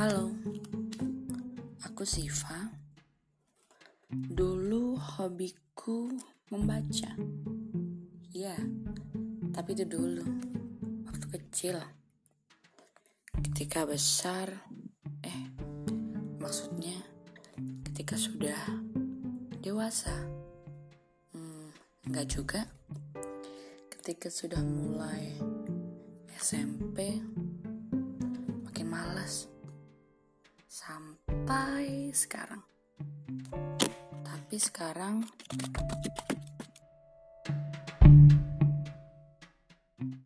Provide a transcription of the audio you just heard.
Halo, aku Siva. Dulu hobiku membaca. Ya, tapi itu dulu, waktu kecil. Ketika besar, eh, maksudnya ketika sudah dewasa. Hmm, enggak juga. Ketika sudah mulai SMP, makin malas sampai sekarang. Tapi sekarang